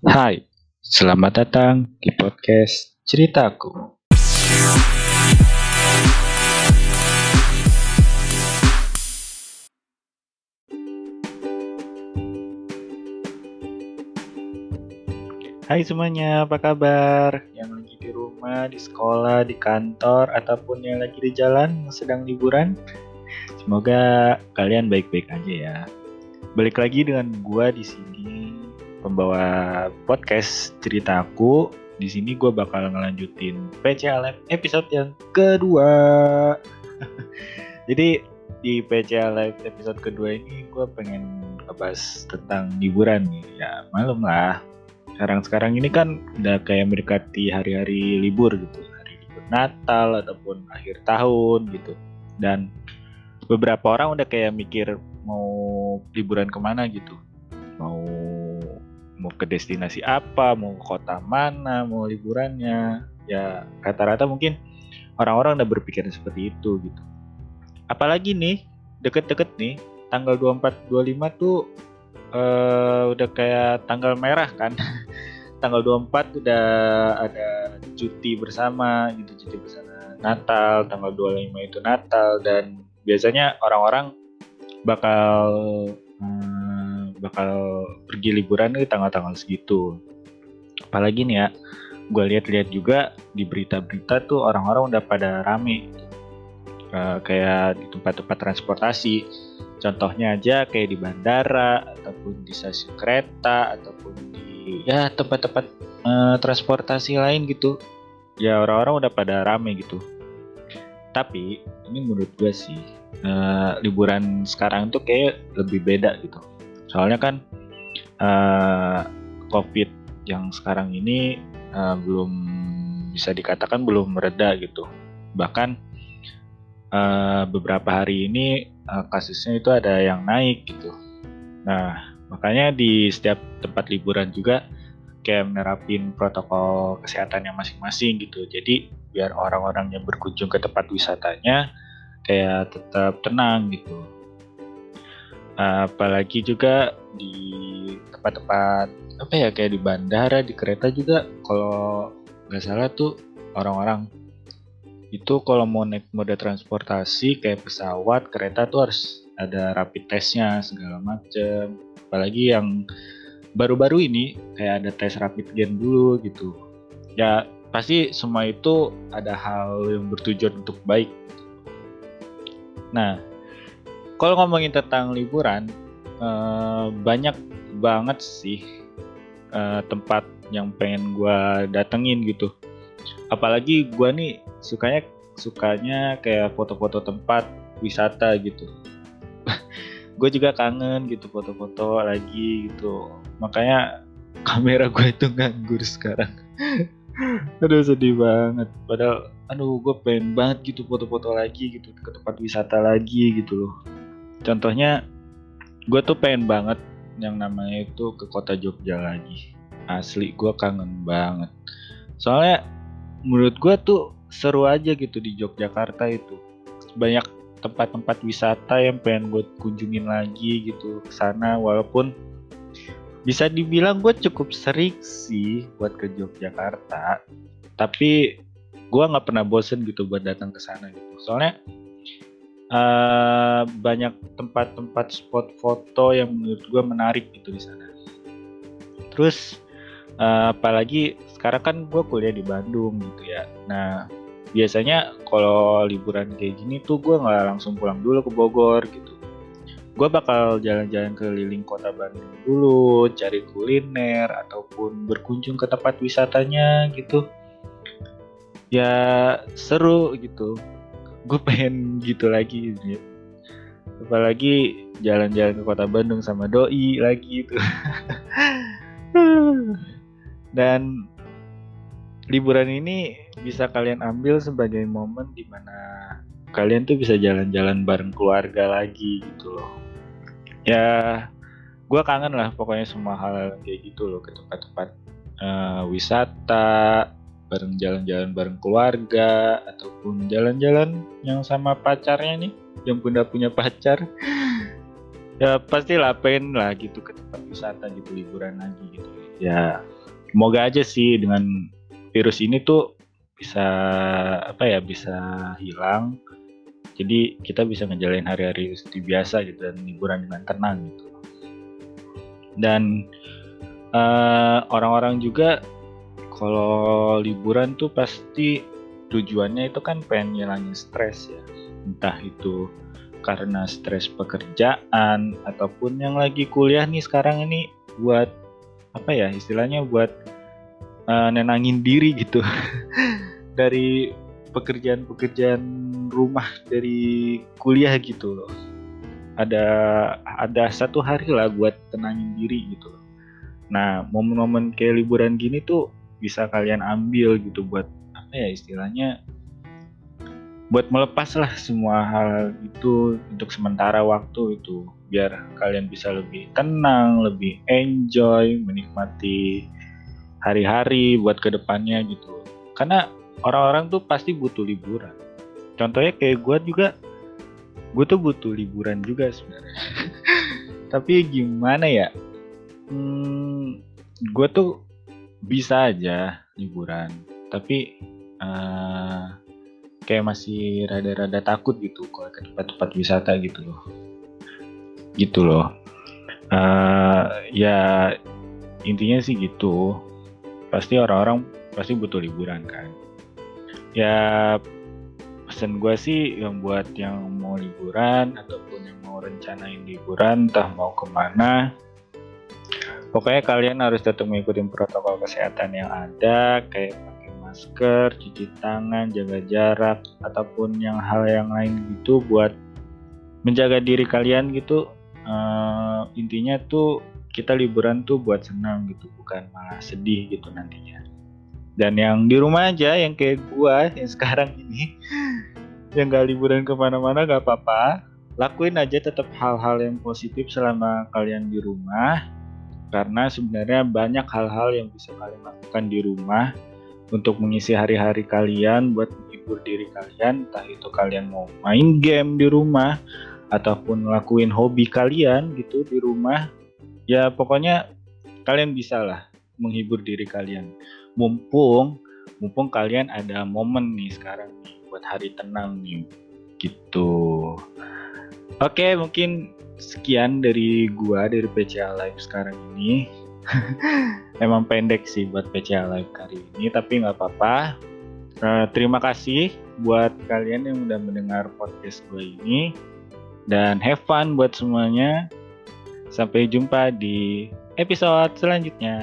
Hai, selamat datang di podcast Ceritaku. Hai semuanya, apa kabar? Yang lagi di rumah, di sekolah, di kantor, ataupun yang lagi di jalan, sedang liburan. Semoga kalian baik-baik aja ya. Balik lagi dengan gua di sini, pembawa podcast ceritaku. Di sini gua bakal ngelanjutin PCLF episode yang kedua. Jadi di PCLF episode kedua ini gue pengen ngebahas tentang liburan. Ya malum lah, sekarang-sekarang ini kan udah kayak mendekati hari-hari libur gitu hari libur Natal ataupun akhir tahun gitu dan beberapa orang udah kayak mikir mau liburan ke mana gitu mau mau ke destinasi apa mau ke kota mana mau liburannya. Ya rata-rata mungkin orang-orang udah berpikir seperti itu gitu. Apalagi nih deket-deket nih tanggal 24 25 tuh uh, udah kayak tanggal merah kan. Tanggal 24 udah ada cuti bersama gitu cuti bersama Natal tanggal 25 itu Natal dan biasanya orang-orang bakal bakal pergi liburan di tanggal-tanggal segitu. Apalagi nih ya gue lihat-lihat juga di berita-berita tuh orang-orang udah pada rame. Uh, kayak di tempat-tempat transportasi. Contohnya aja kayak di bandara ataupun di stasiun kereta ataupun di ya tempat-tempat uh, transportasi lain gitu. Ya orang-orang udah pada rame gitu. Tapi ini menurut gue sih uh, liburan sekarang tuh kayak lebih beda gitu soalnya kan uh, covid yang sekarang ini uh, belum bisa dikatakan belum mereda gitu bahkan uh, beberapa hari ini uh, kasusnya itu ada yang naik gitu nah Makanya di setiap tempat liburan juga kayak menerapin protokol kesehatan yang masing-masing gitu. Jadi biar orang-orang yang berkunjung ke tempat wisatanya kayak tetap tenang gitu. Apalagi juga di tempat-tempat apa ya kayak di bandara, di kereta juga kalau nggak salah tuh orang-orang. Itu kalau mau naik moda transportasi kayak pesawat, kereta tuh harus ada rapid testnya segala macem. Apalagi yang baru-baru ini kayak ada tes rapid gen dulu gitu. Ya pasti semua itu ada hal yang bertujuan untuk baik. Nah kalau ngomongin tentang liburan eh, banyak banget sih eh, tempat yang pengen gue datengin gitu. Apalagi gue nih sukanya sukanya kayak foto-foto tempat wisata gitu. Gue juga kangen gitu foto-foto lagi gitu. Makanya kamera gue itu nganggur sekarang. Aduh sedih banget. Padahal aduh gue pengen banget gitu foto-foto lagi gitu ke tempat wisata lagi gitu loh contohnya gue tuh pengen banget yang namanya itu ke kota Jogja lagi. Asli gue kangen banget. Soalnya menurut gue tuh seru aja gitu di Yogyakarta itu. Banyak tempat-tempat wisata yang pengen gue kunjungin lagi gitu ke sana walaupun bisa dibilang gue cukup sering sih buat ke Yogyakarta tapi gue nggak pernah bosen gitu buat datang ke sana gitu. Soalnya uh, banyak tempat-tempat spot foto yang menurut gue menarik gitu di sana. Terus uh, apalagi sekarang kan gue kuliah di Bandung gitu ya. Nah biasanya kalau liburan kayak gini tuh gue nggak langsung pulang dulu ke Bogor gitu. Gue bakal jalan-jalan keliling kota Bandung dulu cari kuliner ataupun berkunjung ke tempat wisatanya gitu. Ya seru gitu gue pengen gitu lagi gitu. apalagi jalan-jalan ke kota Bandung sama doi lagi gitu dan liburan ini bisa kalian ambil sebagai momen di mana kalian tuh bisa jalan-jalan bareng keluarga lagi gitu loh ya gue kangen lah pokoknya semua hal kayak gitu loh ke tempat-tempat uh, wisata bareng jalan-jalan bareng keluarga ataupun jalan-jalan yang sama pacarnya nih yang udah punya pacar. Ya pasti lah pengen lah gitu ke tempat wisata gitu liburan lagi gitu. Ya semoga aja sih dengan virus ini tuh bisa apa ya bisa hilang. Jadi kita bisa ngejalanin hari-hari seperti biasa gitu dan liburan dengan tenang gitu. Dan uh, orang-orang juga kalau liburan tuh pasti tujuannya itu kan pengen ngilangin stres ya. Entah itu karena stres pekerjaan ataupun yang lagi kuliah nih sekarang ini buat apa ya istilahnya buat uh, nenangin diri gitu. Dari pekerjaan-pekerjaan rumah dari kuliah gitu loh. Ada ada satu hari lah buat tenangin diri gitu loh. Nah momen-momen kayak liburan gini tuh bisa kalian ambil gitu buat apa ya istilahnya buat melepas lah semua hal itu untuk sementara waktu itu biar kalian bisa lebih tenang, lebih enjoy, menikmati hari-hari buat ke depannya gitu. Karena orang-orang tuh pasti butuh liburan. Contohnya kayak gue juga, gue tuh butuh liburan juga sebenarnya. Tapi gimana ya? Hmm, gue tuh bisa aja liburan, tapi uh, kayak masih rada-rada takut gitu kalau ke tempat-tempat wisata gitu loh. Gitu loh. Uh, ya intinya sih gitu. Pasti orang-orang pasti butuh liburan kan. Ya pesan gue sih yang buat yang mau liburan ataupun yang mau rencanain liburan entah mau ke mana pokoknya kalian harus tetap mengikuti protokol kesehatan yang ada kayak masker, cuci tangan, jaga jarak, ataupun yang hal yang lain gitu buat menjaga diri kalian gitu. Uh, intinya tuh kita liburan tuh buat senang gitu, bukan malah sedih gitu nantinya. Dan yang di rumah aja, yang kayak gua yang sekarang ini, yang gak liburan ke mana-mana gak apa-apa. Lakuin aja tetap hal-hal yang positif selama kalian di rumah. Karena sebenarnya banyak hal-hal yang bisa kalian lakukan di rumah untuk mengisi hari-hari kalian buat menghibur diri kalian entah itu kalian mau main game di rumah ataupun ngelakuin hobi kalian gitu di rumah ya pokoknya kalian bisa lah menghibur diri kalian. Mumpung mumpung kalian ada momen nih sekarang nih buat hari tenang nih gitu oke mungkin sekian dari gua dari PCA Live sekarang ini. Emang pendek sih buat PCA Live kali ini tapi nggak apa-apa. Uh, terima kasih buat kalian yang udah mendengar podcast gue ini. Dan have fun buat semuanya. Sampai jumpa di episode selanjutnya